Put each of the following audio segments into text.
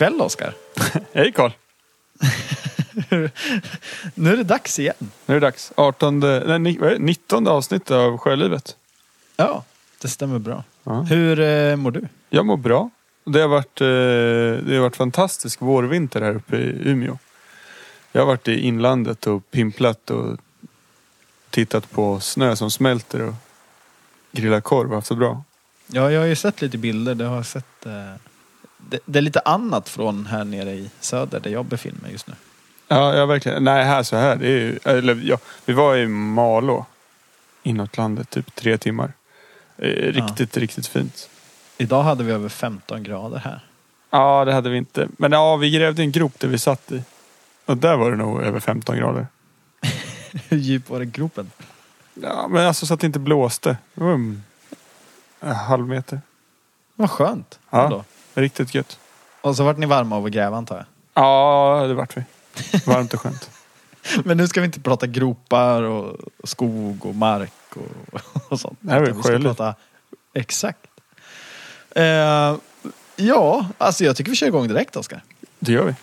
Kväll Oskar. Hej Karl! nu är det dags igen. Nu är det dags. 18, nej, ni- vad är det? 19 avsnitt av Sjölivet. Ja, det stämmer bra. Ja. Hur eh, mår du? Jag mår bra. Det har varit, eh, det har varit fantastisk vårvinter här uppe i Umeå. Jag har varit i inlandet och pimplat och tittat på snö som smälter och grillat korv och haft det bra. Ja, jag har ju sett lite bilder. Det har sett. Eh, det, det är lite annat från här nere i söder där jag befinner mig just nu. Ja, ja verkligen. Nej, här så här. Det är ju, eller, ja, vi var i Malå. Inåt landet, typ tre timmar. Eh, riktigt, riktigt fint. Idag hade vi över 15 grader här. Ja, det hade vi inte. Men ja, vi grävde en grop där vi satt i. Och där var det nog över 15 grader. Hur djup var det gropen? Ja, men alltså så att det inte blåste. Det var en halv meter. Vad skönt. Ja. Ändå. Riktigt gött. Och så vart ni varma av att gräva antar jag. Ja, det vart vi. Varmt och skönt. Men nu ska vi inte prata gropar och skog och mark och, och sånt. Utan vi ska prata Exakt. Eh, ja, alltså jag tycker vi kör igång direkt Oskar. Det gör vi.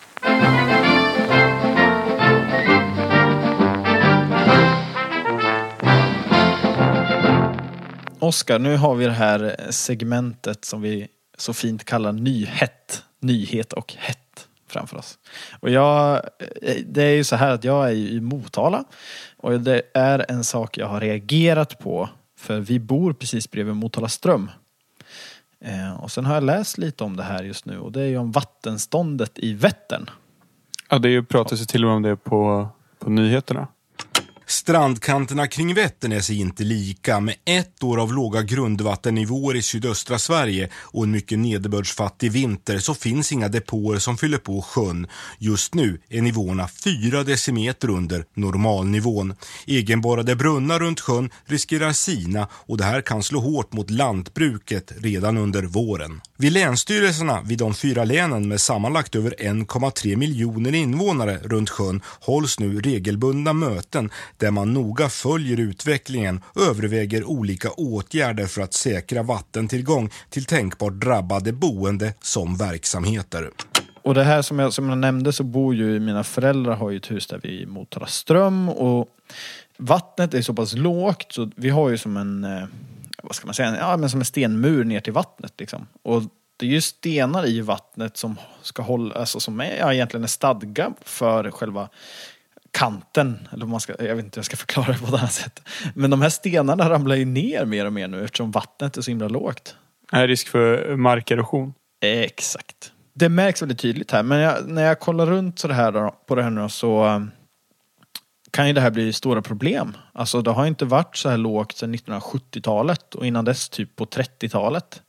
Oskar, nu har vi det här segmentet som vi så fint kallar nyhet. Nyhet och hett framför oss. Och jag, eh, det är ju så här att jag är i Motala och det är en sak jag har reagerat på för vi bor precis bredvid Motala ström. Eh, och sen har jag läst lite om det här just nu och det är ju om vattenståndet i Vättern. Ja, det pratas ju till och med om det på, på nyheterna. Strandkanterna kring Vättern är sig inte lika. Med ett år av låga grundvattennivåer i sydöstra Sverige och en mycket nederbördsfattig vinter så finns inga depåer som fyller på sjön. Just nu är nivåerna 4 decimeter under normalnivån. Egenborrade brunnar runt sjön riskerar sina och det här kan slå hårt mot lantbruket redan under våren. Vid länsstyrelserna vid de fyra länen med sammanlagt över 1,3 miljoner invånare runt sjön hålls nu regelbundna möten där man noga följer utvecklingen och överväger olika åtgärder för att säkra vattentillgång till tänkbart drabbade boende som verksamheter. Och det här som jag, som jag nämnde så bor ju mina föräldrar har ju ett hus där vid Motala ström och vattnet är så pass lågt så vi har ju som en, eh, vad ska man säga, ja men som en stenmur ner till vattnet liksom. Och det är ju stenar i vattnet som ska hålla, alltså som är ja, egentligen är stadga för själva kanten, eller man ska, jag vet inte hur jag ska förklara det på ett annat sätt. Men de här stenarna ramlar ju ner mer och mer nu eftersom vattnet är så himla lågt. Är risk för markerosion. Exakt. Det märks väldigt tydligt här. Men jag, när jag kollar runt så det här då, på det här nu så um, kan ju det här bli stora problem. Alltså det har inte varit så här lågt sedan 1970-talet och innan dess typ på 30-talet.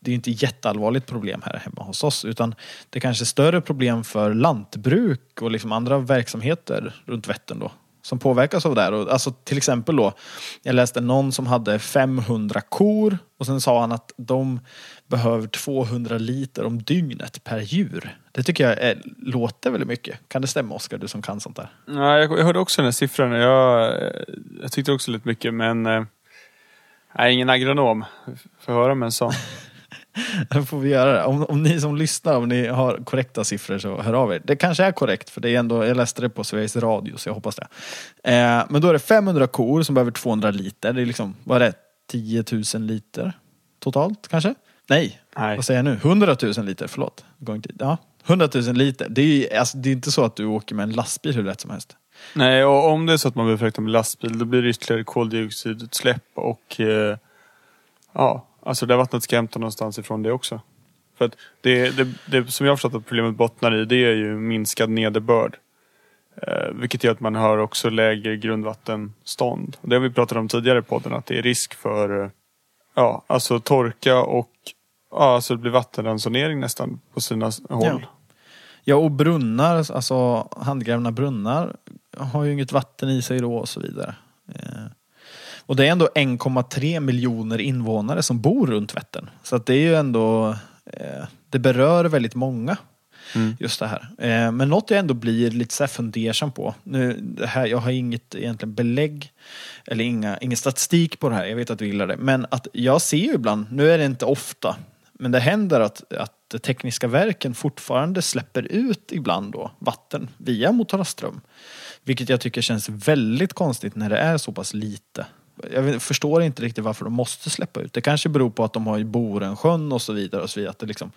Det är inte jätteallvarligt problem här hemma hos oss utan det kanske är större problem för lantbruk och liksom andra verksamheter runt Vättern då. Som påverkas av det här. Och Alltså till exempel då, jag läste någon som hade 500 kor och sen sa han att de behöver 200 liter om dygnet per djur. Det tycker jag är, låter väldigt mycket. Kan det stämma Oskar, du som kan sånt där? Ja, jag, jag hörde också den här siffran. Jag, jag tyckte också lite mycket men eh, jag är ingen agronom. Får höra med en sån. Då får vi göra det. Om, om ni som lyssnar, om ni har korrekta siffror så hör av er. Det kanske är korrekt för det är ändå, jag läste det på Sveriges Radio så jag hoppas det. Eh, men då är det 500 kor som behöver 200 liter. Det är liksom, vad är det? 10 000 liter totalt kanske? Nej, Nej. vad säger jag nu? 100 000 liter, förlåt. Gång tid. Ja, 100 000 liter. Det är, ju- alltså, det är inte så att du åker med en lastbil hur lätt som helst. Nej, och om det är så att man behöver frakta med lastbil då blir det ytterligare koldioxidutsläpp och eh, ja, alltså det vattnet ska hämta någonstans ifrån det också. För att det, det, det som jag har förstått att problemet bottnar i det är ju minskad nederbörd. Eh, vilket gör att man har också lägre grundvattenstånd. Det har vi pratat om tidigare i podden att det är risk för eh, ja, alltså torka och ja, alltså det blir vattenransonering nästan på sina håll. håll. Ja, och brunnar, alltså handgrävna brunnar har ju inget vatten i sig då och så vidare. Eh, och det är ändå 1,3 miljoner invånare som bor runt Vättern. Så att det är ju ändå, eh, det berör väldigt många. Just det här. Eh, Men något jag ändå blir lite så här fundersam på. Nu, det här, jag har inget egentligen belägg eller inga, ingen statistik på det här. Jag vet att du gillar det. Men att jag ser ju ibland, nu är det inte ofta, men det händer att, att Tekniska verken fortfarande släpper ut ibland då vatten via Motala ström. Vilket jag tycker känns väldigt konstigt när det är så pass lite. Jag förstår inte riktigt varför de måste släppa ut. Det kanske beror på att de har ju Borensjön och så vidare. Och så vidare. Att det är liksom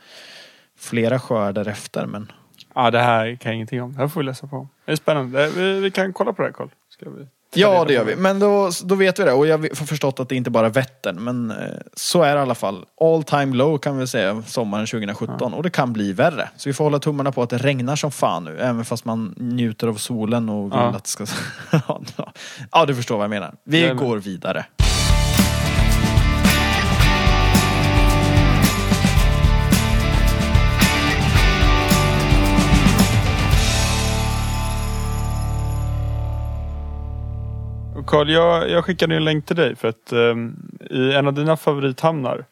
flera sjöar därefter. Men Ja, det här kan jag ingenting om. Det här får vi läsa på. Det är spännande. Vi, vi kan kolla på det här, Carl. Ska vi Ja, det gör vi. Men då, då vet vi det. Och jag har förstått att det inte bara är Vättern. Men eh, så är det i alla fall. All time low kan vi säga sommaren 2017. Och det kan bli värre. Så vi får hålla tummarna på att det regnar som fan nu. Även fast man njuter av solen och vill Ja. att det ska... ja, du förstår vad jag menar. Vi Jajamän. går vidare. Carl, jag, jag skickade en länk till dig för att ehm, i en av dina favorithamnar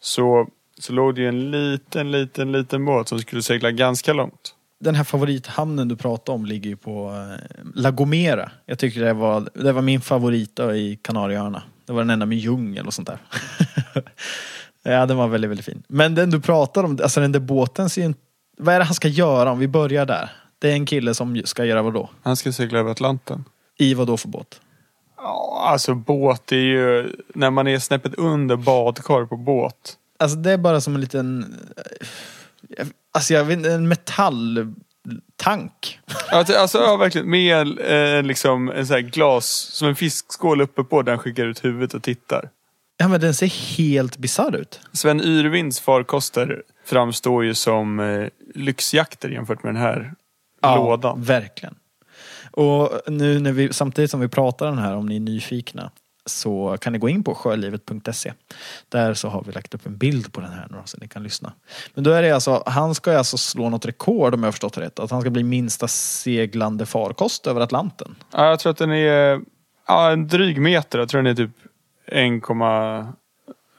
så, så låg det ju en liten, liten, liten båt som skulle segla ganska långt. Den här favorithamnen du pratade om ligger ju på eh, La Gomera. Jag tycker det var, det var min favorit då i Kanarieöarna. Det var den enda med djungel och sånt där. ja, den var väldigt, väldigt fin. Men den du pratar om, alltså den där båten ser ju inte... Vad är det han ska göra om vi börjar där? Det är en kille som ska göra vad då? Han ska segla över Atlanten. I vad då för båt? Ja, alltså båt är ju när man är snäppet under badkar på båt. Alltså det är bara som en liten... eh, Alltså jag vet inte, en metalltank. Alltså, alltså ja, verkligen. Med eh, liksom en sån här glas, som en fiskskål uppe på där han skickar ut huvudet och tittar. Ja men den ser helt bisarr ut. Sven Yrvinds farkoster framstår ju som eh, lyxjakter jämfört med den här lådan. Verkligen. Och nu när vi, samtidigt som vi pratar den här, om ni är nyfikna, så kan ni gå in på sjölivet.se. Där så har vi lagt upp en bild på den här nu så ni kan lyssna. Men då är det alltså, han ska ju alltså slå något rekord om jag har förstått det rätt. Att han ska bli minsta seglande farkost över Atlanten. Ja, jag tror att den är ja, en dryg meter. Jag tror den är typ 1,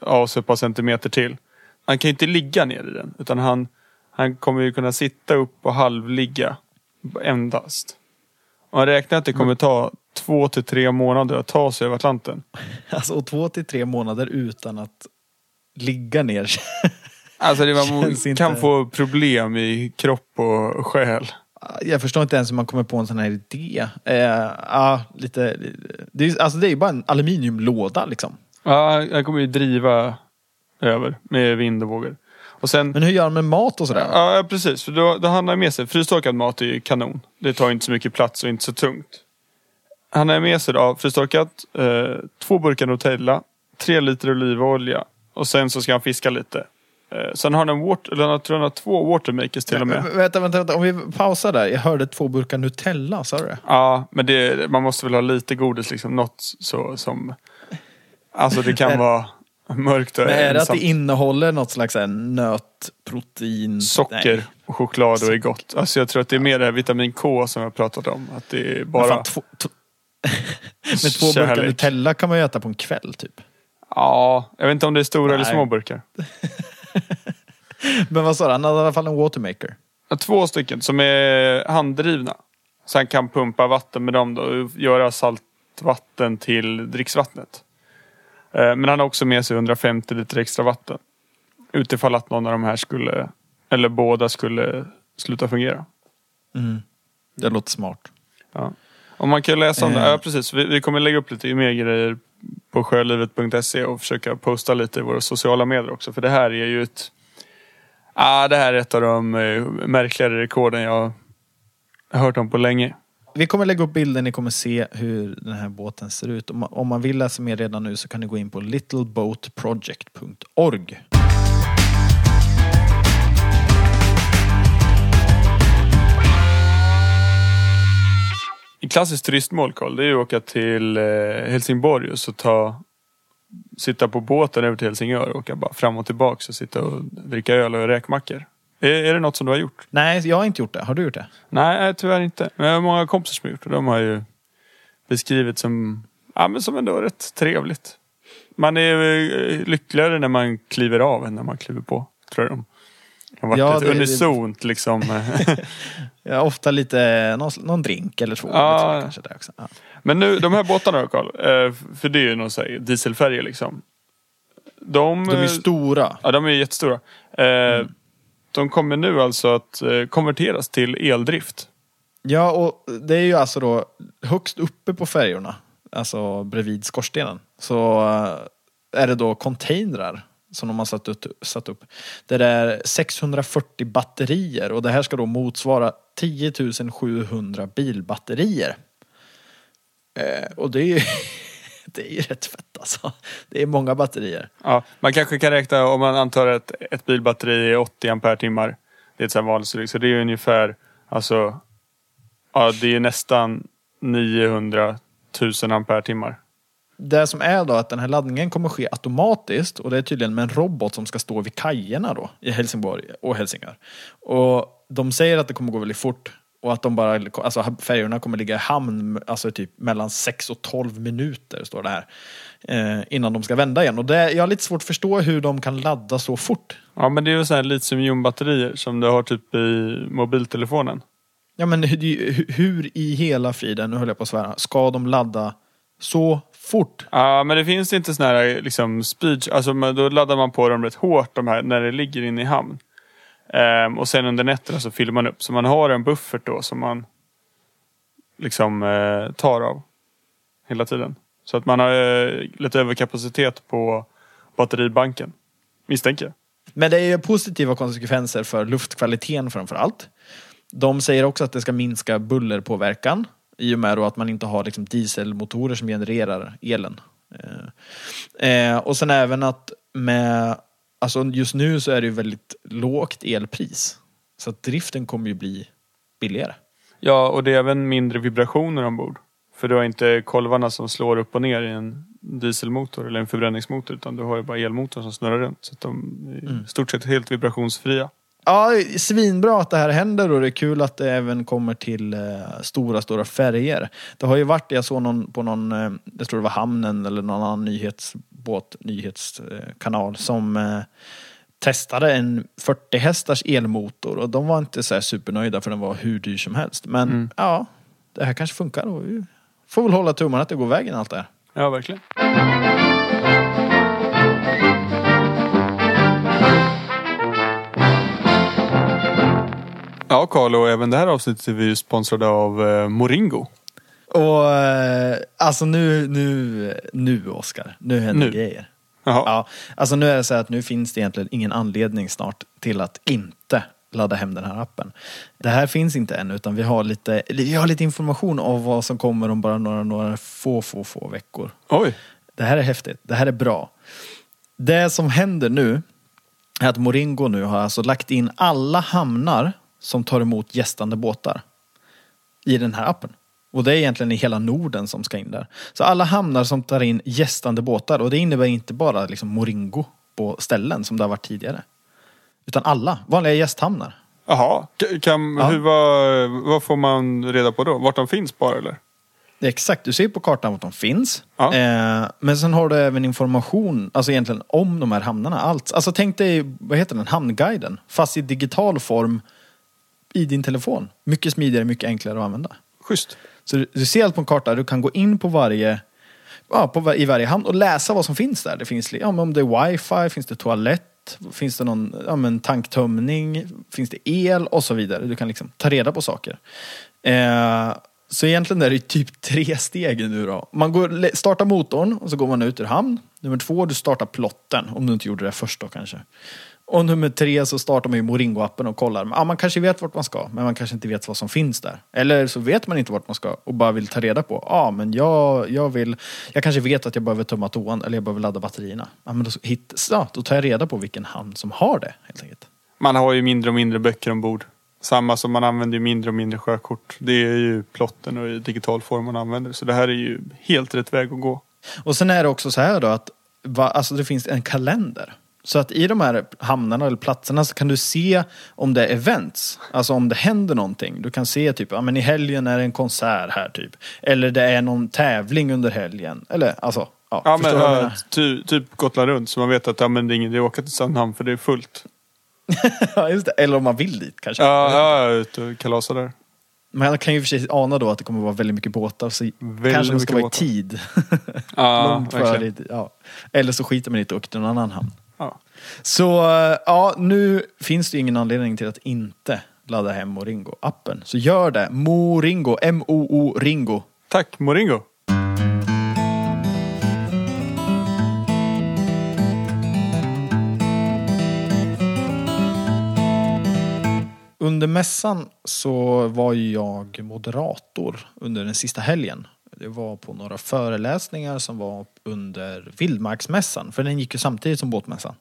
ja, så ett par centimeter till. Han kan ju inte ligga ner i den. Utan han, han kommer ju kunna sitta upp och halvligga endast. Han räknar att det kommer ta två till tre månader att ta sig över Atlanten. Alltså och två till tre månader utan att ligga ner. Alltså det Känns kan inte- få problem i kropp och själ. Jag förstår inte ens hur man kommer på en sån här idé. Eh, ja, lite, det, är, alltså det är bara en aluminiumlåda liksom. Ja, han kommer ju driva över med vind och vågor. Och sen, Men hur gör man med mat och sådär? ja precis, för då, då handlar med sig, frystorkad mat är ju kanon. Det tar inte så mycket plats och inte så tungt. Han har med sig då frystorkat, eh, två burkar Nutella, tre liter olivolja och sen så ska han fiska lite. Eh, sen har han en water, eller jag tror han har två watermakers till och med. Vä- Vänta, vänta, vänta. Om vi pausar där. Jag hörde två burkar Nutella, sa du det? Ja, men det, man måste väl ha lite godis liksom. Något så som... Alltså det kan Men- vara mörkt och Men är det att ensamt. det innehåller något slags så här nötprotein? Socker Nej. och choklad och är gott. Alltså jag tror att det är mer det här vitamin K som jag pratat om. Att det är Men bara fan, två, t- Men två burkar kärlek. Nutella kan man ju äta på en kväll typ. Ja, jag vet inte om det är stora eller Nej. små burkar. Men vad sa du? Han hade i alla fall en watermaker. Ja, Två stycken som är handdrivna. Så han kan pumpa vatten med dem då och göra saltvatten till dricksvattnet. Eh, Men han har också med sig 150 liter extra vatten. Utifall att någon av de här skulle, eller båda skulle sluta fungera. Mm. Det låter smart. Ja. Och man kan läsa om det. Eh. Ja, precis. Vi, vi kommer lägga upp lite mer grejer på sjölivet.se och försöka posta lite i våra sociala medier också. För det här är ju ett... Ah, det här är ett av de eh, märkligare rekorden jag har hört om på länge. Vi kommer lägga upp bilder, ni kommer se hur den här båten ser ut. Om man, om man vill läsa mer redan nu så kan ni gå in på littleboatproject.org. Ett klassiskt turistmål, Carl, det är att åka till eh, Helsingborg och så ta, sitta på båten över till Helsingör och åka bara fram och tillbaka och sitta och dricka öl och räkmackor. Är, är det något som du har gjort? Nej, jag har inte gjort det. Har du gjort det? Nej, tyvärr inte. Men jag har många kompisar som har gjort det. De har ju beskrivit som, ja, men som ändå rätt trevligt. Man är eh, lyckligare när man kliver av än när man kliver på, tror jag. Det har varit Ja, ett det- unisont liksom. eh. Ja, ofta lite, någon, någon drink eller två. Ja. eller kanske där också. Ja. Men nu, de här båtarna då Carl, eh, för det är ju någon så här dieselfärger liksom. De, De är eh, stora. Ja, de är jättestora. Eh, de kommer nu alltså att eh, konverteras till eldrift. Ja, och det är ju alltså då högst uppe på färjorna, alltså bredvid skorstenen, så eh, är det då containrar som de har satt upp, satt upp. Där det är 640 batterier och det här ska då motsvara 10 700 bilbatterier. Eh, och det är ju det är ju rätt fett alltså. Det är många batterier. Ja, man kanske kan räkna om man antar att ett bilbatteri är 80 ampere timmar. Det är ett vanligt storlek. Så det är ungefär, alltså, ja det är nästan 900 000 ampere timmar. Det som är då att den här laddningen kommer ske automatiskt och det är tydligen med en robot som ska stå vid kajerna då i Helsingborg och Helsingör. Och de säger att det kommer gå väldigt fort och att de bara, alltså färjorna kommer ligga i hamn alltså typ mellan 6 och 12 minuter står det här. Eh, innan de ska vända igen. Och det, jag har lite svårt att förstå hur de kan ladda så fort. Ja men det är ju sådana här litiumjonbatterier som du har typ i mobiltelefonen. Ja men hur, hur i hela friden, nu höll jag på att svära, ska de ladda så fort? Ja men det finns inte sådana här liksom speed, alltså då laddar man på dem rätt hårt de här när det ligger inne i hamn. Um, och sen under nätterna så fyller man upp. Så man har en buffert då som man liksom uh, tar av hela tiden. Så att man har uh, lite överkapacitet på batteribanken. Misstänker jag. Men det är ju positiva konsekvenser för luftkvaliteten framför allt. De säger också att det ska minska bullerpåverkan i och med att man inte har liksom dieselmotorer som genererar elen. Eh, eh och sen även att med Alltså just nu så är det ju väldigt lågt elpris. Så att driften kommer ju bli billigare. Ja, och det är även mindre vibrationer ombord. För du har inte kolvarna som slår upp och ner i en dieselmotor eller en förbränningsmotor. Utan du har ju bara elmotorn som snurrar runt. Så att de är mm. stort sett helt vibrationsfria. Ja, svinbra att det här händer och det är kul att det även kommer till eh, stora, stora färger. Det har ju varit, jag såg någon på någon, eh, jag tror det var Hamnen eller någon annan nyhetsbåt, nyhetskanal som eh, testade en 40 hästars elmotor och de var inte så supernöjda för den var hur dyr som helst. Men mm. ja, det här kanske funkar och vi får väl hålla tummarna att det går vägen allt det här. Ja, verkligen. Ja, Karl, och även det här avsnittet är vi sponsrade av eh, Moringo. Och eh, alltså nu, nu, nu Oskar, nu händer nu. grejer. Jaha. Ja, alltså nu är det så att nu finns det egentligen ingen anledning snart till att inte ladda hem den här appen. Det här finns inte än utan vi har lite, vi har lite information om vad som kommer om bara några, några få, få, få veckor. Oj! Det här är häftigt, det här är bra. Det som händer nu är att Moringo nu har alltså lagt in alla hamnar som tar emot gästande båtar i den här appen. Och det är egentligen i hela Norden som ska in där. Så alla hamnar som tar in gästande båtar och det innebär inte bara liksom Moringo på ställen som det har varit tidigare. Utan alla vanliga gästhamnar. Jaha, kan, ja. hur, vad, vad får man reda på då? Vart de finns bara eller? Exakt, du ser på kartan vart de finns. Ja. Eh, men sen har du även information, alltså egentligen om de här hamnarna. Allt. Alltså tänk dig, vad heter den, Hamnguiden. Fast i digital form i din telefon. Mycket smidigare, mycket enklare att använda. Schysst. Så du, du ser allt på en karta, du kan gå in på varje ja, på, i varje hamn och läsa vad som finns där. Det finns ja, om det är wifi, finns det toalett, finns det någon ja, men tanktömning, finns det el och så vidare. Du kan liksom ta reda på saker. Eh, så egentligen är det typ tre steg nu då. Man går, startar motorn och så går man ut ur hamn. Nummer två, du startar plotten. Om du inte gjorde det först då kanske. Och nummer tre så startar man ju Moringo-appen och kollar. Ja, man kanske vet vart man ska, men man kanske inte vet vad som finns där. Eller så vet man inte vart man ska och bara vill ta reda på. Ja, men jag, jag vill... Jag kanske vet att jag behöver tömma toan eller jag behöver ladda batterierna. Ja, men då, hit, ja, då tar jag reda på vilken hamn som har det, helt enkelt. Man har ju mindre och mindre böcker ombord. Samma som man använder mindre och mindre sjökort. Det är ju plotten och i digital form man använder. Så det här är ju helt rätt väg att gå. Och sen är det också så här då att va, alltså det finns en kalender. Så att i de här hamnarna eller platserna så kan du se om det är events. Alltså om det händer någonting. Du kan se typ, ja men i helgen är det en konsert här typ. Eller det är någon tävling under helgen. Eller alltså, ja. ja men, äh, ty, typ Gotland runt så man vet att ja, men det är ingen idé att åka till Sandhamn för det är fullt. ja just det, eller om man vill dit kanske. Ja, ja ut och kalasa där. Man kan ju för sig ana då att det kommer vara väldigt mycket båtar så väldigt kanske man ska vara i tid. ja, Långt före, ja. Eller så skiter man i det och åker till någon annan hamn. Ja. Så eh, ja, nu finns det ingen anledning till att inte ladda hem Moringo-appen. Så gör det. Moringo, M-O-O Ringo. Tack Moringo. Under mässan så var jag moderator under den sista helgen. Det var på några föreläsningar som var under Vildmarksmässan, för den gick ju samtidigt som båtmässan.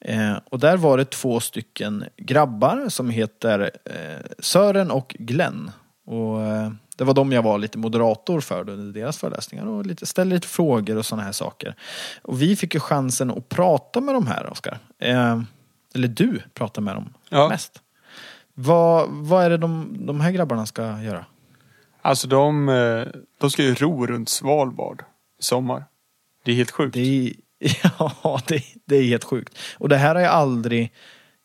Eh, och där var det två stycken grabbar som heter eh, Sören och Glenn. Och eh, det var de jag var lite moderator för under deras föreläsningar och lite, ställde lite frågor och sådana här saker. Och vi fick ju chansen att prata med de här, Oskar. Eh, eller du pratar med dem Ja. mest. Vad, vad är det de, de här grabbarna ska göra? Alltså de, eh, de ska ju ro runt Svalbard i sommar. Det är helt sjukt. Det är, ja, det, det är helt sjukt. Och det här har jag aldrig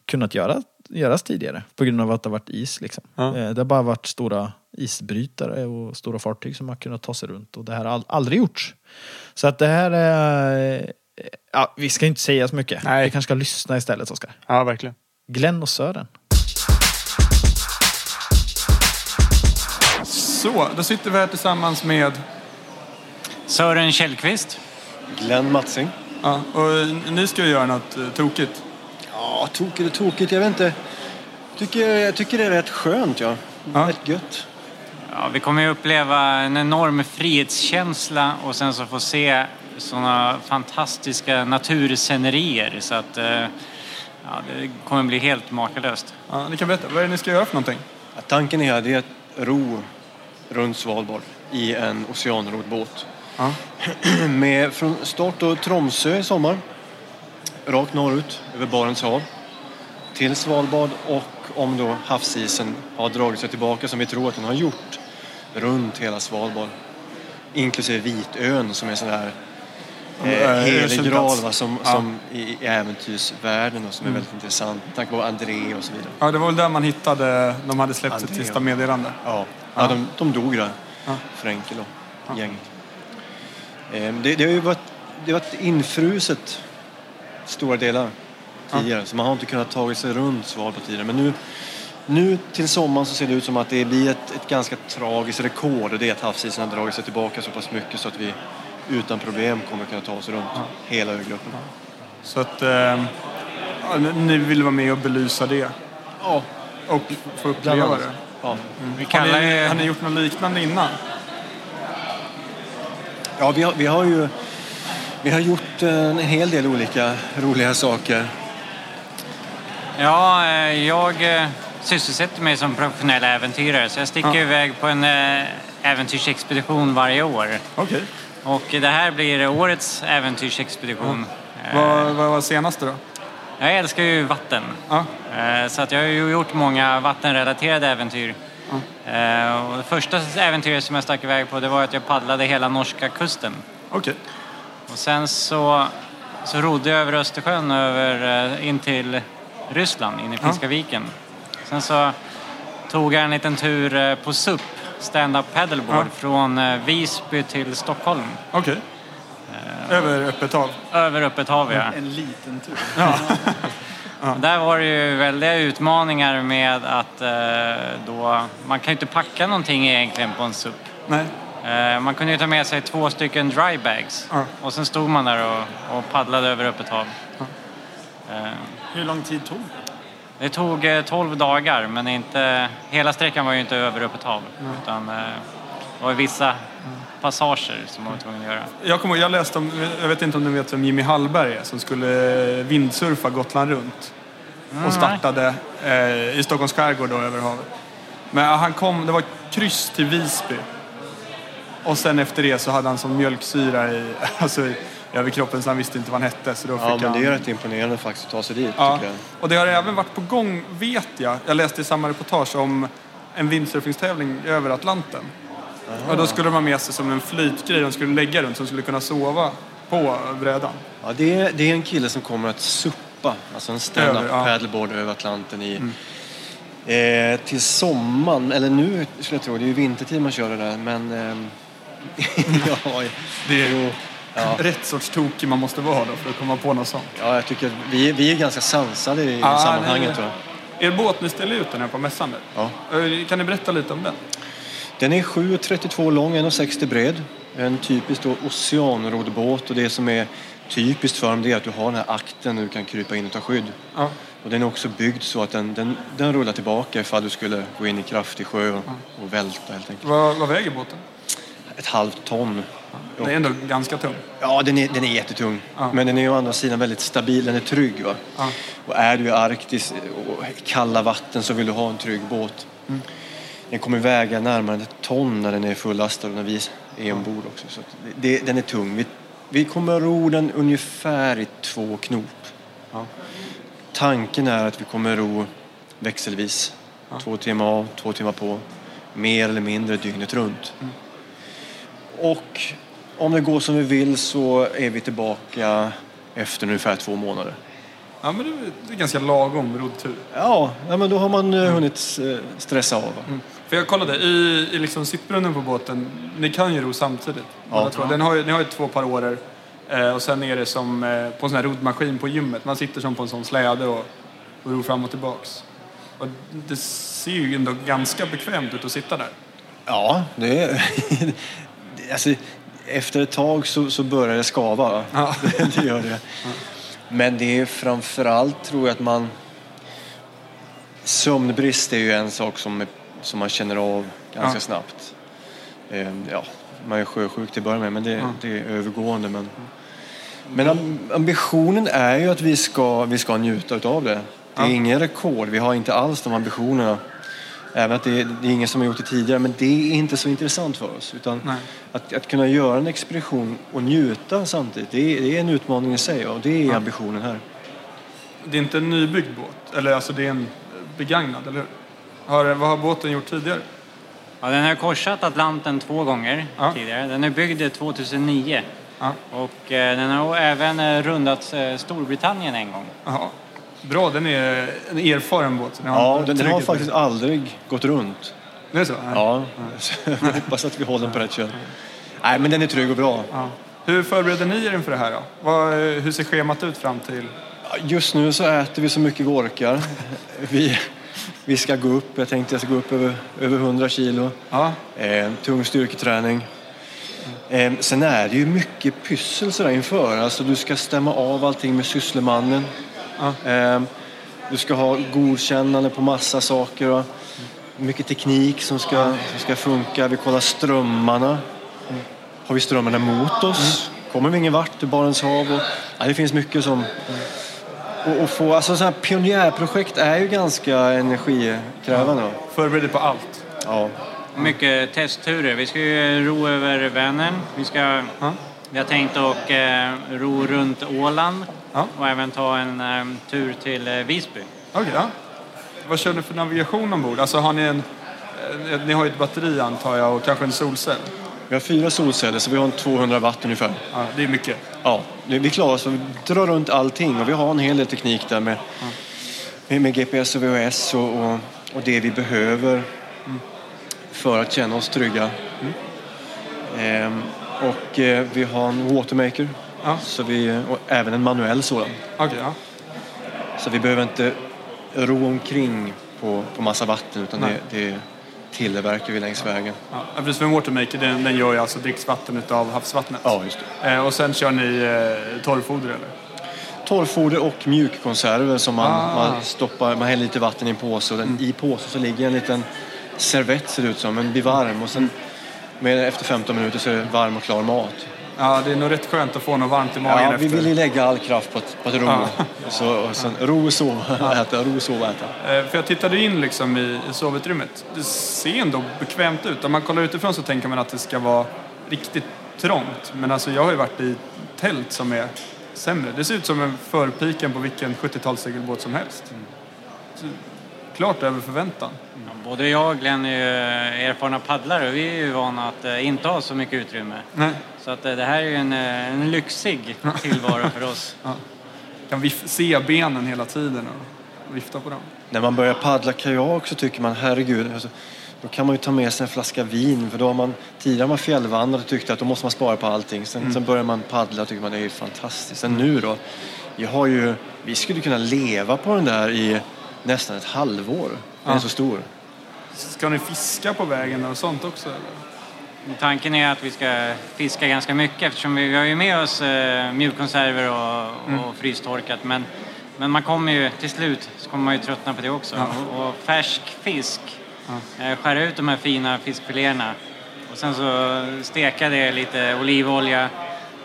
kunnat göra, göras tidigare på grund av att det har varit is. Liksom. Ja. Eh, Det har bara varit stora isbrytare och stora fartyg som har kunnat ta sig runt och det här har aldrig gjorts. Så att det här är... Ja, vi ska inte säga så mycket. Nej. Vi kanske ska lyssna istället, Oskar. Ja, verkligen. Glenn och Sören. Så, då sitter vi här tillsammans med... Sören Källqvist. Glenn Matsing. Ja, och ni ska ju göra något eh, tokigt. Ja, tokigt och tokigt. Jag vet inte. Tycker, jag tycker det är rätt skönt, ja. Ja. Rätt gött. Ja, vi kommer ju uppleva en enorm frihetskänsla och sen så få se sådana fantastiska naturscenerier så att eh, ja, det kommer bli helt makalöst. Ja, ni kan berätta, vad är det ni ska göra för någonting? Ja, tanken är det är att ro runt Svalbard i en oceanrodbåt. Ja. Med, från start då Tromsö i sommar. Rakt norrut över Barents hav. Till Svalbard och om då havsisen har dragit sig tillbaka som vi tror att den har gjort. Runt hela Svalbard. Inklusive Vitön som är sån här Eh, eh, helig graal va, som, Ja. som i, äventyrsvärlden och som är väldigt intressant. Tack vare André och så vidare. Ja, det var väl där man hittade, de hade släppt sitt André. sista meddelande. Ja, Ja. ja. de, de dog där. Ja. Frenkel och gänget. Eh, Det, det har ju varit, det har varit infruset stora delar tidigare. Så man har inte kunnat ta sig runt Svalbard tidigare. Men nu, nu till sommaren så ser det ut som att det blir ett, ett ganska tragiskt rekord. Och det är att havsisen har dragit sig tillbaka så pass mycket så att vi utan problem kommer kunna ta oss runt hela ögruppen. Så att eh, ja, ni- vill vara med och belysa det. Ja. Och få uppleva det. Ja. Vi Har ni, har ni gjort något liknande innan? Ja, vi har, vi har ju vi har gjort eh, en hel del olika roliga saker. Ja, eh, jag eh, sysselsätter mig som professionell äventyrare så jag sticker Ja. iväg på en äventyrsexpedition varje år. Okej. Och det här blir årets äventyrsexpedition. Eh, Vad, vad var senaste då? Jag älskar ju vatten. Ja. Eh, Så att jag har ju gjort många vattenrelaterade äventyr. Eh, Och det första äventyret som jag stack iväg på det var att jag paddlade hela norska kusten. Okej. Och sen så, så rodde jag över Östersjön över, eh, in till Ryssland, in i Finska viken. Sen så tog jag en liten tur på SUP, stand-up paddleboard, Ja. från Visby till Stockholm. Okej. Över öppet hav? Över öppet hav, ja. En liten tur. Och Där var det ju väldiga utmaningar med att eh, då, man kan ju inte packa någonting egentligen på en SUP. Nej. Eh, man kunde ju ta med sig två stycken dry bags Ja. och sen stod man där och, och paddlade över öppet hav. Eh, Hur lång tid tog det? det tog eh, 12 dagar men inte, hela sträckan var ju inte över öppet hav utan eh, det var vissa passager som man var tvungen att göra. Jag, kommer, jag läste om, jag vet inte om ni vet vem Jimmy Hallberg är som skulle vindsurfa Gotland runt. Och startade eh, i Stockholms skärgård då över havet. Men ja, han kom, det var kryss till Visby. Och sen efter det så hade han som mjölksyra i, alltså, i överkroppen så han visste inte vad han hette. Så då fick Ja, men han... det är rätt imponerande faktiskt att ta sig dit, Ja, tycker jag. och det har även varit på gång, vet jag. Jag läste i samma reportage om en windsurfingstävling över Atlanten. Och då skulle de ha med sig som en flytgrej de skulle lägga runt som skulle kunna sova på brädan. Ja, det, är, det är en kille som kommer att suppa, alltså en stand-up ja. paddleboard över Atlanten i, eh, till sommaren, eller nu skulle jag tro, det är ju vintertid man kör det där, men... ehm, ja, Det är- jo. rätt sorts tokig man måste vara då för att komma på något sånt. Ja, jag tycker vi, vi är ganska sansade i Ja, sammanhanget. nej. Jag. Er båt, ni ställde ut den här på mässan nu. Ja. Eh, Kan ni berätta lite om den? Den är 7,32 lång, 1,60 bred. En typisk oceanrodbåt och det som är typiskt för dem är att du har den här akten där du kan krypa in och ta skydd. Ja. Och den är också byggd så att den, den, den rullar tillbaka ifall du skulle gå in i kraftig sjö och, och välta helt enkelt. Vad, vad väger båten? Ett halvt ton. Den är ändå ganska tung. Ja, den är, den är jättetung. Ja. Men den är å andra sidan väldigt stabil, den är trygg. Va? Ja. Och är du i Arktis och kalla vatten så vill du ha en trygg båt. Mm. Den kommer väga närmare ett ton när den är fullastad och när vi är ombord också. Så det, den är tung. Vi, vi kommer ro den ungefär i två knop. Ja. Tanken är att vi kommer ro växelvis. Två timmar av, två timmar på. Mer eller mindre dygnet runt. Mm. Och om det går som vi vill så är vi tillbaka efter ungefär två månader. Ja, men det är, ganska lagom roddtur. Ja, ja men då har man eh, hunnit eh, stressa av. Mm. För jag kollade, i, i liksom sittbrunnen på båten, ni kan ju ro samtidigt. båda två. Den har ju, ni har ju två parorer eh, och sen är det som eh, på en sån här roddmaskin på gymmet. Man sitter som på en sån släde och, och ror fram och tillbaks. Och det ser ju ändå ganska bekvämt ut att sitta där. Ja, det är... alltså, efter ett tag så, så börjar det skava. va? Ja. det gör det. Men det är framförallt tror jag att man... Sömnbrist är ju en sak som, är, som man känner av ganska Ja. snabbt. Eh, ja, man är sjösjuk till att börja med, men det, Ja. det är övergående. Men, men am- ambitionen är ju att vi ska, vi ska njuta utav det. Det är Ja. ingen rekord, vi har inte alls de ambitionerna. Även att det, det är ingen som har gjort det tidigare, men det är inte så intressant för oss. Utan Nej. att, att kunna göra en expedition och njuta samtidigt, det är, det är en utmaning i sig och det är ambitionen här. Det är inte en nybyggd båt, eller alltså det är en begagnad, eller hur? Har, vad har båten gjort tidigare? Ja, den har korsat Atlanten två gånger Ja. tidigare. Den är byggd 2009. Ja. Och eh, den har även eh, rundat eh, Storbritannien en gång. Jaha. Bra, den är en erfaren båt. har Ja, en den, den har faktiskt aldrig gått runt. Det är så? Nej. Ja, så jag hoppas att vi håller den på rätt köl. Nej, men den är trygg och bra. Ja. Hur förbereder ni er inför det här då? Vad, hur ser schemat ut fram till? Just nu så äter vi så mycket vi orkar. Vi, vi ska gå upp, jag tänkte jag ska gå upp över, över 100 kilo. Ja, Eh, tung styrketräning. Eh, sen är det ju mycket pyssel sådär inför. Alltså du ska stämma av allting med sysslemannen. Ja. Eh, du ska ha godkännande på massa saker. Och mycket teknik som ska, som ska funka. Vi kollar strömmarna. Har vi strömmarna mot oss? Kommer vi ingen vart i Barents hav? Och, ja, det finns mycket som... Och, och få, alltså sådana här pionjärprojekt är ju ganska energikrävande. förbereder på allt. Ja. Mycket testturer. Vi ska ju ro över Vänern. Vi, ska, Ja. vi har tänkt att eh, ro runt Åland Ja. och även ta en eh, tur till eh, Visby. Okej, ja. Vad kör ni för navigation ombord? Alltså har ni en... eh, Ni har ju ett batteri antar jag och kanske en solcell. Vi har fyra solceller så vi har en 200 watt ungefär. Ja, det är mycket. Ja, det- vi klarar oss. Vi drar runt allting och vi har en hel del teknik där med, med, med GPS och VHS och, och, och det vi behöver för att känna oss trygga. Ehm, och eh, vi har en watermaker Ja. så vi, och även en manuell sådan. Okej, ja. Så vi behöver inte ro omkring på, på massa vatten utan det, Nej. det tillverkar vi längs vägen. ja. För watermaker den, den gör ju alltså dricksvatten utav havsvattnet. Ja, just det. Eh, och sen kör ni eh, torrfoder eller? Torrfoder och mjukkonserver som man, Ah. man stoppar, man häller lite vatten i en påse och den, i påsen så ligger en liten servett ser det ut som, men blir varm och sen med, efter 15 minuter så är det varm och klar mat. Ja, det är nog rätt skönt att få något varmt i magen Ja, vi efter. vill ju lägga all kraft på att, på att ro. Ja. Så, och sen, ro och sova, äta, ro och sova, äta. Eh, För jag tittade in liksom i, i sovutrymmet. Det ser ändå bekvämt ut. Om man kollar utifrån så tänker man att det ska vara riktigt trångt. Men alltså jag har ju varit i tält som är sämre. Det ser ut som en förpiken på vilken 70-talssegelbåt som helst. Så, klart över förväntan. Ja, Både jag och Glenn är ju erfarna paddlare och vi är ju vana att eh, inte ha så mycket utrymme. Nej. Så att eh, det här är ju en, eh, en lyxig tillvaro för oss. Kan vif- se benen hela tiden och vifta på dem. När man börjar paddla kajak så tycker man herregud, alltså, Då kan man ju ta med sig en flaska vin för då har man tidigare man fjällvandrat och tyckte att då måste man spara på allting. Sen, sen börjar man paddla och tycker man det är fantastiskt. Sen nu då, jag har ju, vi skulle kunna leva på den där i nästan ett halvår. Den är Ja. så stor. Ska ni fiska på vägen och sånt också? Eller? Tanken är att vi ska fiska ganska mycket eftersom vi, vi har ju med oss eh, mjukkonserver och, Mm. och frystorkat. Men, men man kommer ju till slut så kommer man ju tröttna på det också. Ja. Och, och färsk fisk, eh, skära ut de här fina fiskfiléerna och sen så steka det lite olivolja,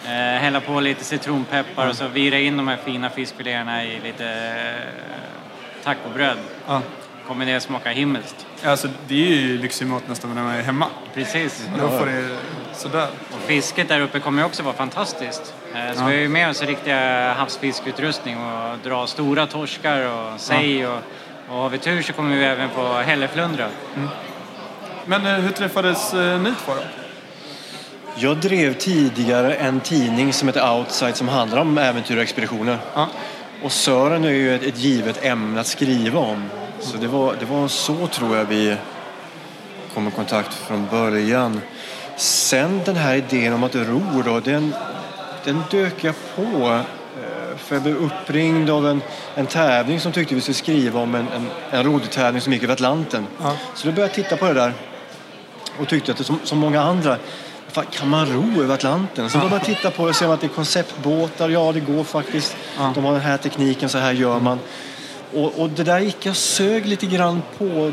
eh, hälla på lite citronpeppar och så vira in de här fina fiskfiléerna i lite eh, tacobröd. Ja. Kommer det smaka himmelskt. Alltså, det är ju lyxig mat nästan när man är hemma. Precis. Då får det sådär. Och fisket där uppe kommer ju också vara fantastiskt. Eh, Så Ja. vi har ju med oss riktiga havsfiskeutrustning och dra stora torskar och sej och, och har vi tur så kommer vi även få hälleflundra. Men eh, hur träffades eh, ni två då? Jag drev tidigare en tidning som heter Outside som handlar om äventyr och expeditioner. Ja. Och Sören är ju ett, ett givet ämne att skriva om. Så det var, det var så tror jag vi kom i kontakt från början. Sen den här idén om att ro då, den, den dök jag på. eh, För jag blev uppringd av en, en tävling som tyckte vi skulle skriva om en, en, en roddtävling som gick över Atlanten. Ja. Så då började jag titta på det där och tyckte att det som, som många andra Fan, kan man ro över Atlanten? Så då började jag titta på det och se att det är konceptbåtar. Ja, det går faktiskt. Ja. De har den här tekniken, så här gör man. Och, och det där gick jag sög lite grann på.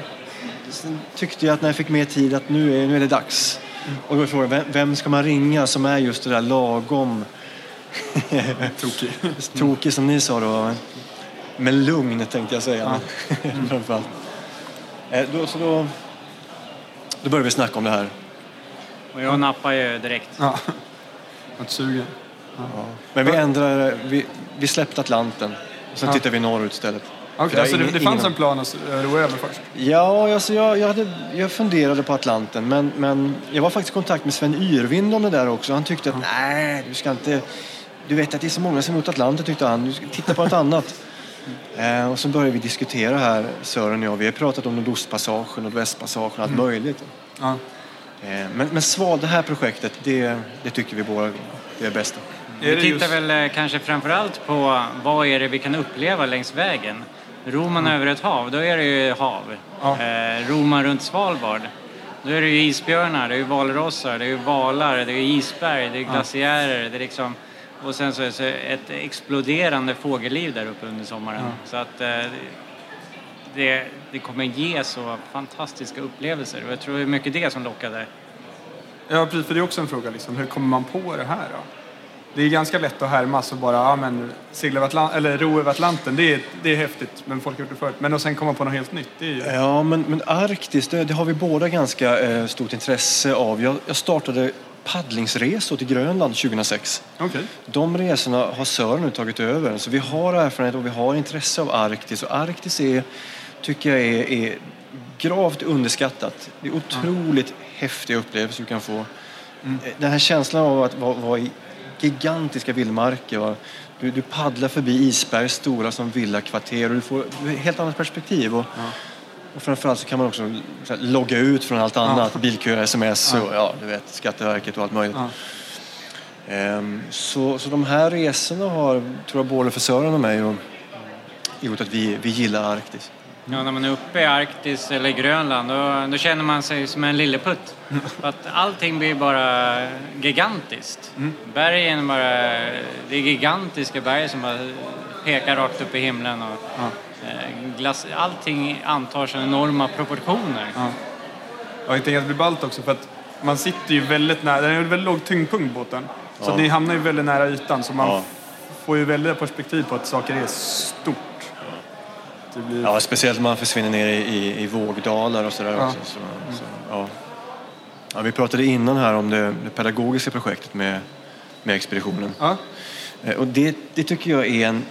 Sen tyckte jag att när jag fick mer tid att nu är, nu är det dags. Och då är frågan, vem, vem ska man ringa som är just det där lagom Tokig. tokig som ni sa då? Med lugn tänkte jag säga. Framförallt. Eh, då, så då, då började vi snacka om det här. Och jag nappar ju direkt. Ja. Något sugen. Men vi ändrade, vi, vi släppte Atlanten. Och sen Ja. tittade vi norrut istället. Är alltså det, ingen- det fanns ingen- en plan att eh, ro över först? Ja, alltså jag, jag, hade, jag funderade på Atlanten men, men jag var faktiskt i kontakt med Sven Yrvind om det där också. Han tyckte att nej, du ska inte... Du vet att det är så många som är emot Atlanten tyckte han. Du ska titta på något annat. Eh, och så började vi diskutera här, Sören och jag. Vi har pratat om Nordostpassagen och Västpassagen och allt möjligt. Ja. Eh, men, men sval, det här projektet, det, det tycker vi båda det är bästa. Vi tittar väl eh, kanske framförallt på vad är det vi kan uppleva längs vägen. Ror man över ett hav, då är det ju hav. Ja. Eh, ror man runt Svalbard, då är det ju isbjörnar, det är ju valrossar, det är ju valar, det är isberg, det är glaciärer, det är liksom... Och sen så är det ett exploderande fågelliv där uppe under sommaren. Så att eh, det, det kommer ge så fantastiska upplevelser och jag tror det är mycket det som lockar där. Ja, precis, för det är också en fråga. Liksom. Hur kommer man på det här då? Det är ganska lätt att härmas och bara ja, men, segla över Atlant- eller ro över Atlanten. Det är, det är häftigt, men folk har gjort det förut. Men att sen komma på något helt nytt, det är ju... Ja, men, men Arktis, det, det har vi båda ganska eh, stort intresse av. Jag, jag startade paddlingsresor till Grönland 2006. Okej. De resorna har Sören nu tagit över. Så vi har erfarenhet och vi har intresse av Arktis. Och Arktis är, tycker jag är, är gravt underskattat. Det är otroligt häftiga upplevelser du kan få. Mm. Eh, Den här känslan av att vara, vara i gigantiska vildmarker. Du, du paddlar förbi isberg stora som villakvarter och du får ett helt annat perspektiv. Och, och framförallt så kan man också så här, logga ut från allt annat. Bilköer, sms och ja, du vet, Skatteverket och allt möjligt. Ja. Ehm, så, så de här resorna har, tror jag, både för Sören och mig och, gjort att vi, vi gillar Arktis. Ja, när man är uppe i Arktis eller Grönland då, då känner man sig som en lilleputt. Att allting blir bara gigantiskt. Bergen är bara, det är gigantiska berg som bara pekar rakt upp i himlen. Och, eh, glass, allting antar så enorma proportioner. Ja. Och jag tänker att det blir ballt också för att man sitter ju väldigt nära, den är ju väldigt låg tyngdpunkt båten. Så Ja. ni hamnar ju väldigt nära ytan så man Ja. får ju väldigt perspektiv på att saker är stort. Det blir... Ja, speciellt när man försvinner ner i, i, i vågdalar och sådär Ja. också. Så, så, ja. Ja, vi pratade innan här om det, det pedagogiska projektet med, med expeditionen. Ja. Eh, Och det, det tycker jag är en...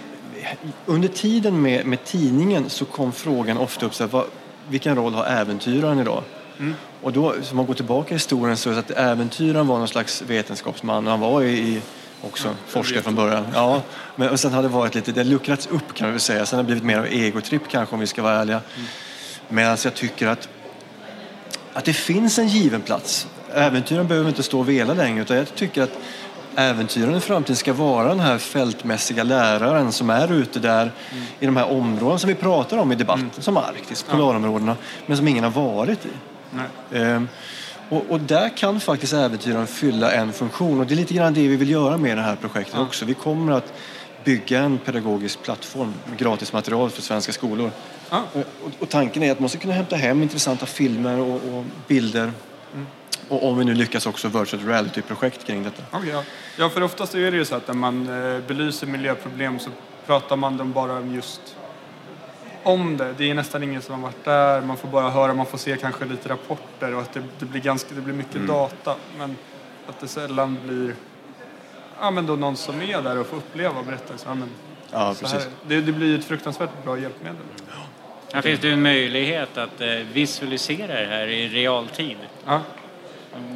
Under tiden med, med tidningen så kom frågan ofta upp så här, vad, vilken roll har äventyraren idag? Mm. Och då, som man går tillbaka i historien så är det att äventyraren var någon slags vetenskapsman. Han var i, i också forskare från början. Ja, men och sen har det varit lite, det har luckrats upp kan väl säga. Sen har det blivit mer av egotripp kanske om vi ska vara ärliga. Mm. Medan jag tycker att att det finns en given plats. Äventyren behöver inte stå och vela längre utan jag tycker att äventyren i framtiden ska vara den här fältmässiga läraren som är ute där i de här områdena som vi pratar om i debatten, som Arktis, polarområdena, men som ingen har varit i. Ehm, och, och där kan faktiskt äventyren fylla en funktion och det är lite grann det vi vill göra med det här projektet också. Vi kommer att bygga en pedagogisk plattform med gratis material för svenska skolor. Ja. Och, och, tanken är att man ska kunna hämta hem intressanta filmer och, och bilder. Och om vi nu lyckas också virtual reality-projekt kring detta. Okej, ja. ja, för oftast är det ju så att när man eh, belyser miljöproblem så pratar man dem bara om just om det. Det är nästan ingen som har varit där. Man får bara höra, man får se kanske lite rapporter och att det, det blir ganska, det blir mycket data. Men att det sällan blir ja, men då någon som är där och får uppleva berättelser. Ja, men Ja, precis. det, det blir ett fruktansvärt bra hjälpmedel. Här finns det en möjlighet att eh, visualisera det här i realtid. Ja,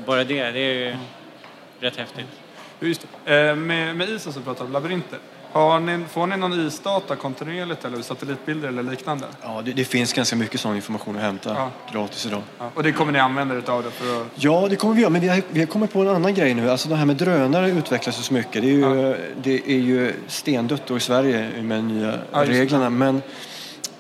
Bara det, det är ju rätt häftigt. just det. Eh, med, med isen så pratar vi labyrinter. Har ni, får ni någon isdata kontinuerligt eller satellitbilder eller liknande? Ja, det, det finns ganska mycket sån information att hämta Ja. gratis idag. Ja. Och det kommer ni använda er av det för att... Ja, det kommer vi göra. Men vi har, vi har kommit på en annan grej nu. Alltså det här med drönare utvecklas ju så mycket. Det är ju, det är ju stendött i Sverige med de nya Ja, reglerna. Men,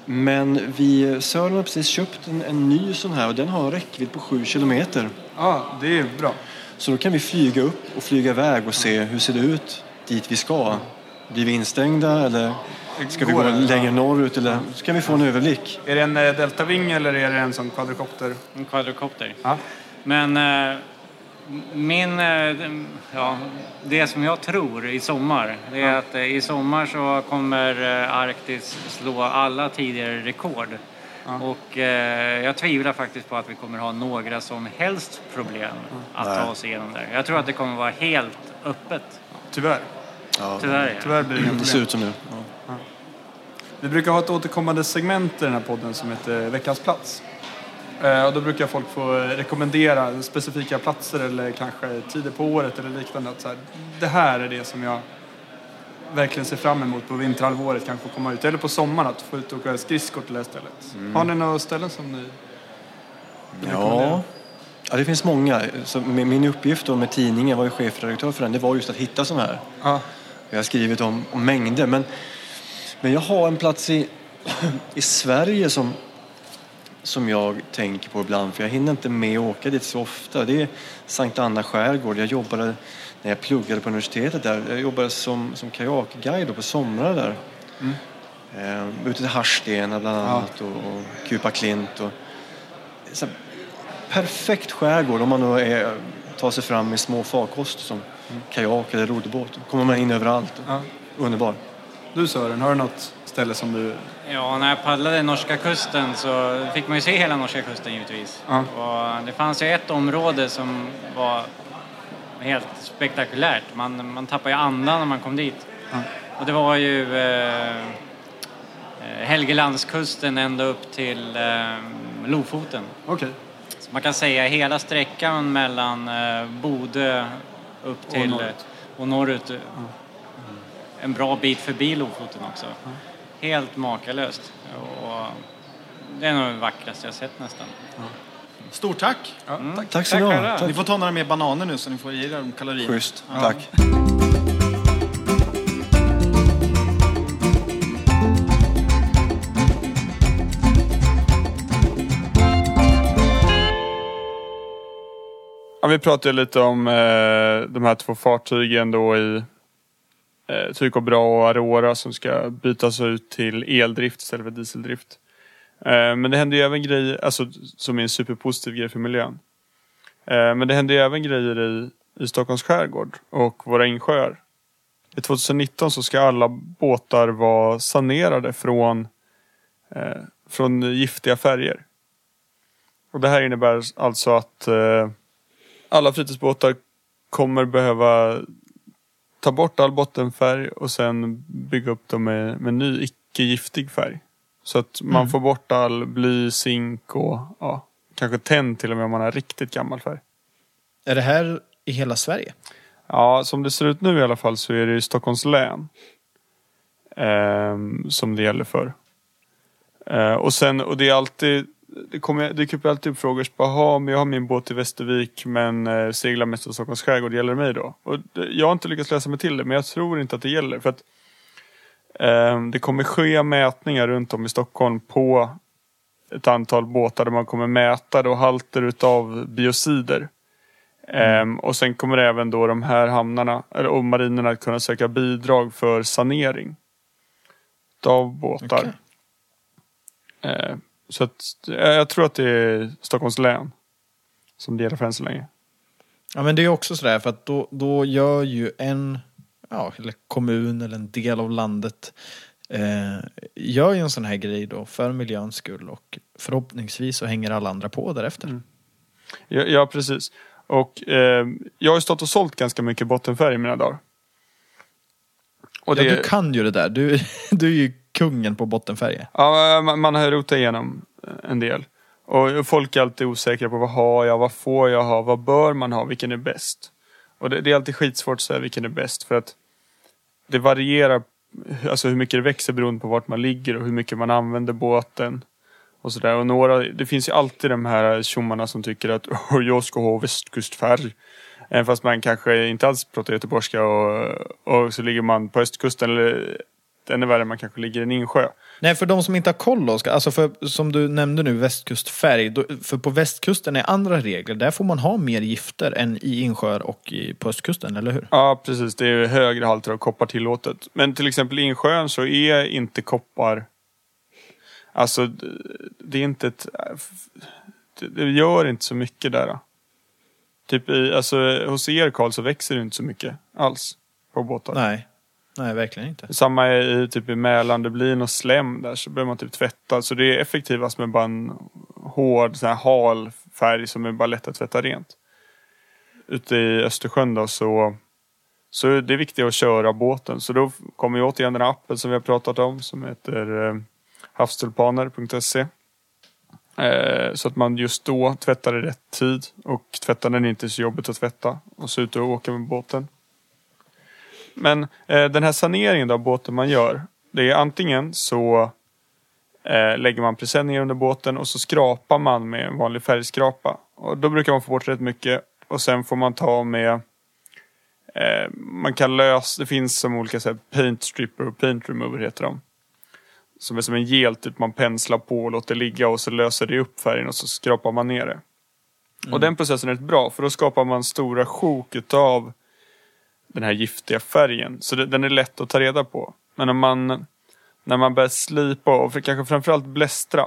men vi, Sören har precis köpt en, en ny sån här och den har en räckvidd på 7 kilometer. Ja, det är bra. Så då kan vi flyga upp och flyga iväg och se hur ser det ut dit vi ska. Blir vi instängda eller ska vi gå det? längre norrut? Eller, så kan vi få en överblick. Är det en eh, deltaving eller är det en sån kvadrokopter? En kvadrokopter. Ja. Men eh, min, eh, ja, det som jag tror i sommar, det är att eh, i sommar så kommer eh, Arktis slå alla tidigare rekord. Och eh, jag tvivlar faktiskt på att vi kommer ha några som helst problem att ta oss igenom där. Jag tror att det kommer vara helt öppet. Tyvärr. Ja, Tyvärr. ja. Tyvärr blir det inga det ser problem. ut som nu. Ja. Vi brukar ha ett återkommande segment i den här podden som heter Veckans plats. Eh, Och då brukar folk få rekommendera specifika platser eller kanske tider på året eller liknande. Att så här, det här är det som jag verkligen ser fram emot på vinterhalvåret, kanske få komma ut. Eller på sommaren, att få ut och åka skridskor till det här stället. Har ni några ställen som ni vill rekommendera? Ja. ja, det finns många. Så min min uppgift då med tidningen, jag var ju chefredaktör för den, det var just att hitta sådana här. Ja. Jag har skrivit om, om mängder. Men, men jag har en plats i, i Sverige som, som jag tänker på ibland. För jag hinner inte med att åka dit så ofta. Det är Sankt Anna skärgård. Jag jobbade när jag pluggade på universitetet där. Jag jobbade som, som kajakguide på somrar där. Eh, ute till Harstena bland annat och, och Kupa Klint. Och, perfekt skärgård om man då är, tar sig fram med små farkoster som kajak eller roddbåt. Då kommer man in överallt. Ja. Underbar. Du Sören, har du något ställe som du... Ja, när jag paddlade norska kusten så fick man ju se hela norska kusten givetvis. Ja. Och det fanns ju ett område som var helt spektakulärt. Man, man tappade ju andan när man kom dit. Och det var ju eh, eh, Helgelandskusten ända upp till eh, Lofoten. Okej. Så man kan säga hela sträckan mellan eh, Bodö upp till norrut. och norrut. En bra bit förbi Lofoten också. Helt makalöst. Och det är nog det vackraste jag sett nästan. Stort tack! Ja, tack. Tack så mycket. Ni får ta några mer bananer nu så ni får i er de kalorierna. Schysst. Ja. Tack. Ja, vi pratade lite om eh, de här två fartygen då i eh, Tycho Bra och Aurora som ska bytas ut till eldrift istället för dieseldrift. Eh, men det händer ju även grejer, alltså som är en superpositiv grej för miljön. Eh, men det händer ju även grejer i, i Stockholms skärgård och våra insjöar. I 2019 så ska alla båtar vara sanerade från, eh, från giftiga färger. Och det här innebär alltså att eh, alla fritidsbåtar kommer behöva ta bort all bottenfärg och sen bygga upp dem med, med ny icke-giftig färg. Så att man får bort all bly, zink och ja, kanske tenn till och med om man har riktigt gammal färg. Är det här i hela Sverige? Ja, som det ser ut nu i alla fall så är det i Stockholms län ehm, som det gäller för. Eh, och sen, och det är alltid, det kommer, dyker upp alltid upp frågor. Bara, "Jaha, men jag har min båt i Västervik men eh, seglar mest i Stockholms skärgård. Gäller det mig då? Och det, jag har inte lyckats läsa mig till det men jag tror inte att det gäller. För att eh, Det kommer ske mätningar runt om i Stockholm på ett antal båtar där man kommer mäta då halter utav biocider. Ehm, och sen kommer även då de här hamnarna eller, och marinerna att kunna söka bidrag för sanering. Av båtar. Okej. Eh, så att, eh, jag tror att det är Stockholms län som det gäller för än så länge. Ja men det är också sådär för att då, då gör ju en ja, eller kommun eller en del av landet eh, gör ju en sån här grej då för miljöns skull och förhoppningsvis så hänger alla andra på därefter. Mm. Ja, ja precis. Och eh, jag har ju stått och sålt ganska mycket bottenfärg i mina dagar. Och Ja, du kan ju det där. Du, du är ju kungen på bottenfärger. Ja, man, man har rotat igenom eh, en del. Och folk är alltid osäkra på vad har jag, vad får jag ha, vad bör man ha, vilken är bäst? Och det, det är alltid skitsvårt att säga vilken är bäst för att det varierar, alltså hur mycket det växer beroende på vart man ligger och hur mycket man använder båten. Och sådär. Och några, det finns ju alltid de här tjommarna som tycker att jag ska ha västkustfärg. Även fast man kanske inte alls pratar göteborgska och, och så ligger man på östkusten eller ännu värre, man kanske ligger i en insjö. Nej, för de som inte har koll Oskar, alltså för, som du nämnde nu, västkustfärg. Då, för på västkusten är andra regler. Där får man ha mer gifter än i insjöar och i, på östkusten, eller hur? Ja, precis. Det är högre halter av koppar tillåtet. Men till exempel i insjön så är inte koppar... Alltså, det är inte ett... det- Det gör inte så mycket där. då. Typ i, alltså, hos er Karl så växer det inte så mycket alls på båtar. Nej. Nej, verkligen inte. Samma i, typ i Mälaren, det blir något slem där så behöver man typ tvätta. Så det är effektivast med bara en hård, sån här hal färg som är bara lätt att tvätta rent. Ute i Östersjön då så, så är det viktigt att köra båten. Så då kommer ju återigen den här appen som vi har pratat om som heter eh, havstulpaner.se. Eh, så att man just då tvättar i rätt tid och tvättar den inte så jobbigt att tvätta. Och så ut och åka med båten. Men eh, den här saneringen av båten man gör. Det är antingen så eh, lägger man presenningar under båten och så skrapar man med en vanlig färgskrapa. Och då brukar man få bort rätt mycket. Och sen får man ta med eh, man kan lösa, det finns som olika så här, paint stripper och paint remover heter de. Som är som en gel typ man penslar på och låter ligga och så löser det upp färgen och så skrapar man ner det. Och den processen är rätt bra för då skapar man stora sjok utav den här giftiga färgen. Så det, den är lätt att ta reda på. Men om man, när man börjar slipa och för, kanske framförallt blästra.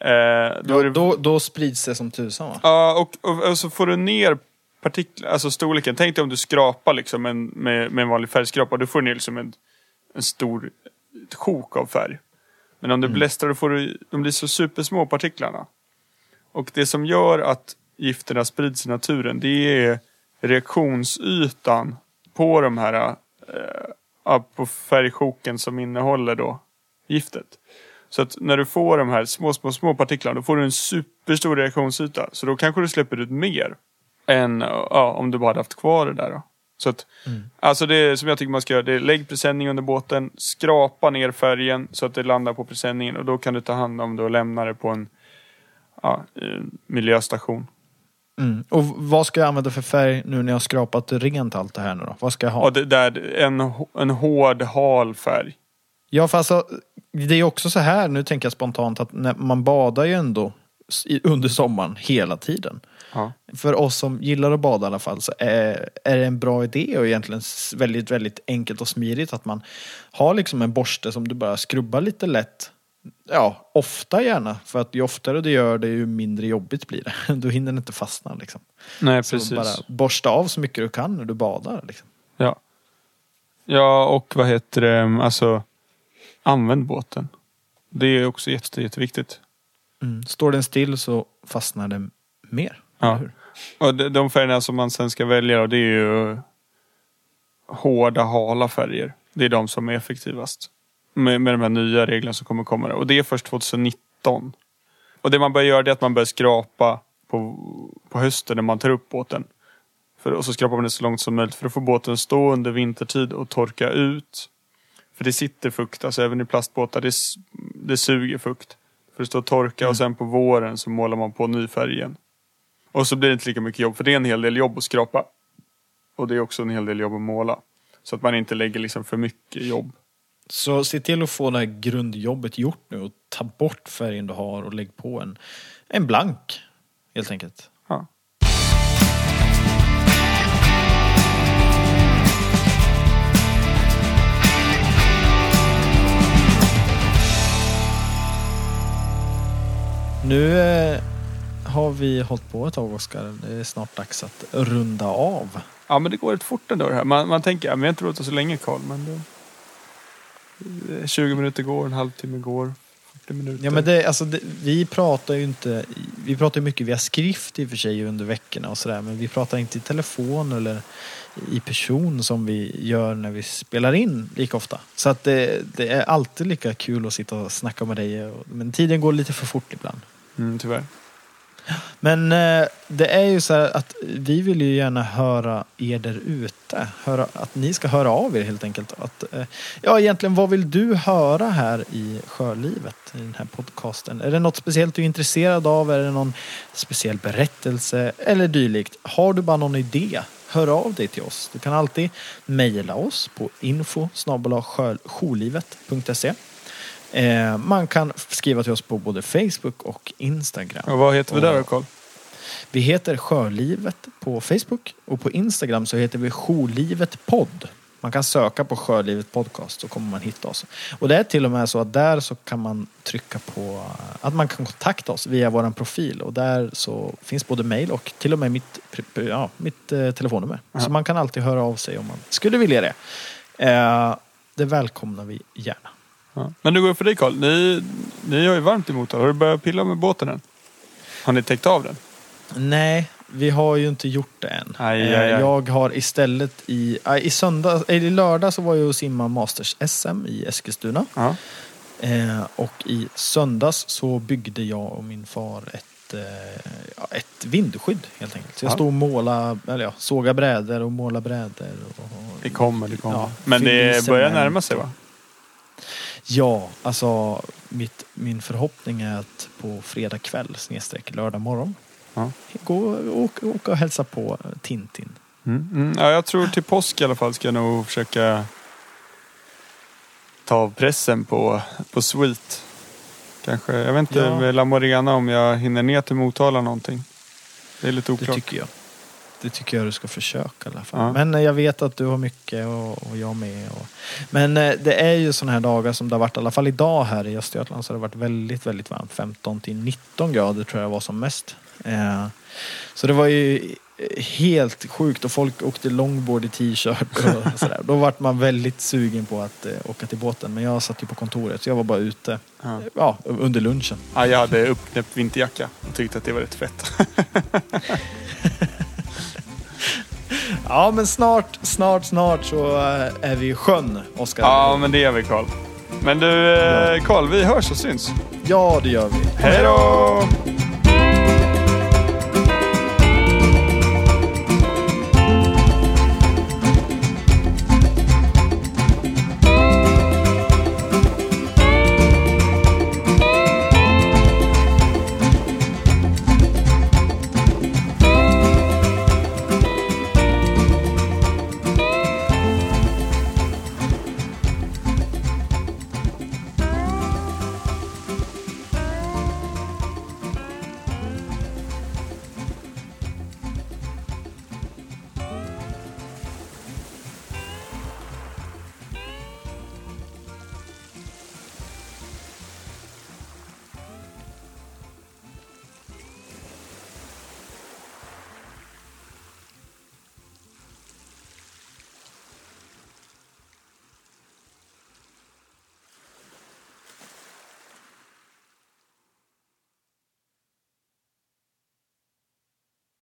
Eh, då är det, Då, då sprids det som tusan va? Ja, och, och, och så får du ner partiklar, alltså storleken. Tänk dig om du skrapar liksom en, med, med en vanlig färgskrapa. Då får du ner liksom en, en stor ett sjok av färg. Men om du blästrar då får du, de blir så supersmå partiklarna. Och det som gör att gifterna sprids i naturen det är reaktionsytan på de här ja, på färgsjoken som innehåller då giftet. Så att när du får de här små, små, små partiklarna då får du en superstor reaktionsyta. Så då kanske du släpper ut mer än ja, om du bara hade haft kvar det där. Då. Så att, Alltså det som jag tycker man ska göra, det är lägg presenning under båten, skrapa ner färgen så att det landar på presenningen och då kan du ta hand om det och lämna det på en ja, eh, miljöstation. Mm. Och vad ska jag använda för färg nu när jag skrapat rent allt det här nu då? Vad ska jag ha? Och det där, en, en hård, hal färg. Ja, för alltså, det är också så här, nu tänker jag spontant, att när man badar ju ändå under sommaren hela tiden. Ja. För oss som gillar att bada i alla fall så är, är det en bra idé och egentligen väldigt, väldigt enkelt och smidigt att man har liksom en borste som du bara skrubbar lite lätt. Ja, ofta gärna. För att ju oftare du gör det ju mindre jobbigt blir det. Då hinner det inte fastna liksom. Nej, Så precis. bara borsta av så mycket du kan när du badar. Liksom. Ja. ja, och vad heter det, alltså använd båten. Det är också jätte, jätteviktigt. Mm. Står den still så fastnar den mer. Ja. Och de, färgerna som man sen ska välja det är ju hårda, hala färger. Det är de som är effektivast. Med, med de här nya reglerna som kommer komma. Och det är först 2019. Och det man börjar göra det är att man börjar skrapa på, på hösten när man tar upp båten. För, och så skrapar man det så långt som möjligt för att få båten stå under vintertid och torka ut. För det sitter fukt, alltså även i plastbåtar, det, det suger fukt. För det står torka och sen på våren så målar man på ny färg igen. Och så blir det inte lika mycket jobb för det är en hel del jobb att skrapa. Och det är också en hel del jobb att måla. Så att man inte lägger liksom för mycket jobb. Så se till att få det här grundjobbet gjort nu och ta bort färgen du har och lägg på en, en blank. Helt enkelt. Ja. Nu eh, har vi hållit på ett tag Oskar. Det är snart dags att runda av. Ja men det går rätt fort ändå det här. Man, man tänker, ja, men vi har inte låtit så länge Karl men det, 20 minuter går, en halvtimme går, 40 minuter. Ja, men det, alltså, det, vi pratar ju inte, vi pratar mycket via skrift i och för sig under veckorna och sådär. Men vi pratar inte i telefon eller i person som vi gör när vi spelar in lika ofta. Så att det, det är alltid lika kul att sitta och snacka med dig. Men tiden går lite för fort ibland. Mm, tyvärr. Men eh, det är ju så här att vi vill ju gärna höra er där ute. Höra, att ni ska höra av er helt enkelt. Att, eh, ja, egentligen vad vill du höra här i Sjölivet? I den här podcasten. Är det något speciellt du är intresserad av? Är det någon speciell berättelse? Eller dylikt. Har du bara någon idé? Hör av dig till oss. Du kan alltid mejla oss på info Eh, man kan skriva till oss på både Facebook och Instagram. Och vad heter vi där då Karl? Vi heter Sjölivet på Facebook och på Instagram så heter vi Jourlivet podd. Man kan söka på Sjölivet podcast så kommer man hitta oss. Och det är till och med så att där så kan man trycka på att man kan kontakta oss via vår profil och där så finns både mail och till och med mitt, ja, mitt eh, telefonnummer. Ja. Så man kan alltid höra av sig om man skulle vilja det. Eh, det välkomnar vi gärna. Ja. Men hur går det för dig Karl? Ni, ni har ju varmt emot det. Har du börjat pilla med båten än? Har ni täckt av den? Nej, vi har ju inte gjort det än. Aj, Eh, aj, aj. Jag har istället i, i, söndag, eller i lördag så var jag och simma Masters-SM i Eskilstuna. Ja. Eh, och i söndags så byggde jag och min far ett, eh, ett vindskydd helt enkelt. Så jag Ja. stod och måla, eller ja, såga brädor och måla brädor. Och, Det kommer, det kommer. Ja, Men det börjar närma sig va? Ja, alltså mitt, min förhoppning är att på fredag kväll snedstreck lördag morgon Ja. gå och åka, åka och hälsa på Tintin. Mm. Mm. Ja, jag tror till påsk i alla fall ska jag nog försöka ta av pressen på, på Sweet. Kanske, jag vet inte Ja. med La Morena om jag hinner ner till Motala någonting. Det är lite Det oklart. tycker jag. Det tycker jag du ska försöka i alla fall. Ja. Men eh, jag vet att du har mycket och, och jag med. Och, men eh, det är ju sådana här dagar som det har varit, i alla fall idag här i Östergötland så har det varit väldigt, väldigt varmt. 15 till 19 grader tror jag var som mest. Eh, så det var ju eh, helt sjukt och folk åkte longboard i t-shirt och sådär. Då vart man väldigt sugen på att eh, åka till båten. Men jag satt ju på kontoret så jag var bara ute. Ja. Ja, under lunchen. Ja, jag hade uppknäppt vinterjacka och tyckte att det var rätt fett. Ja men snart, snart, snart så eh, är vi i sjön, Oskar. ja, men det är vi Karl. Men du eh, Karl, vi hörs och syns. Ja, det gör vi. Hej då!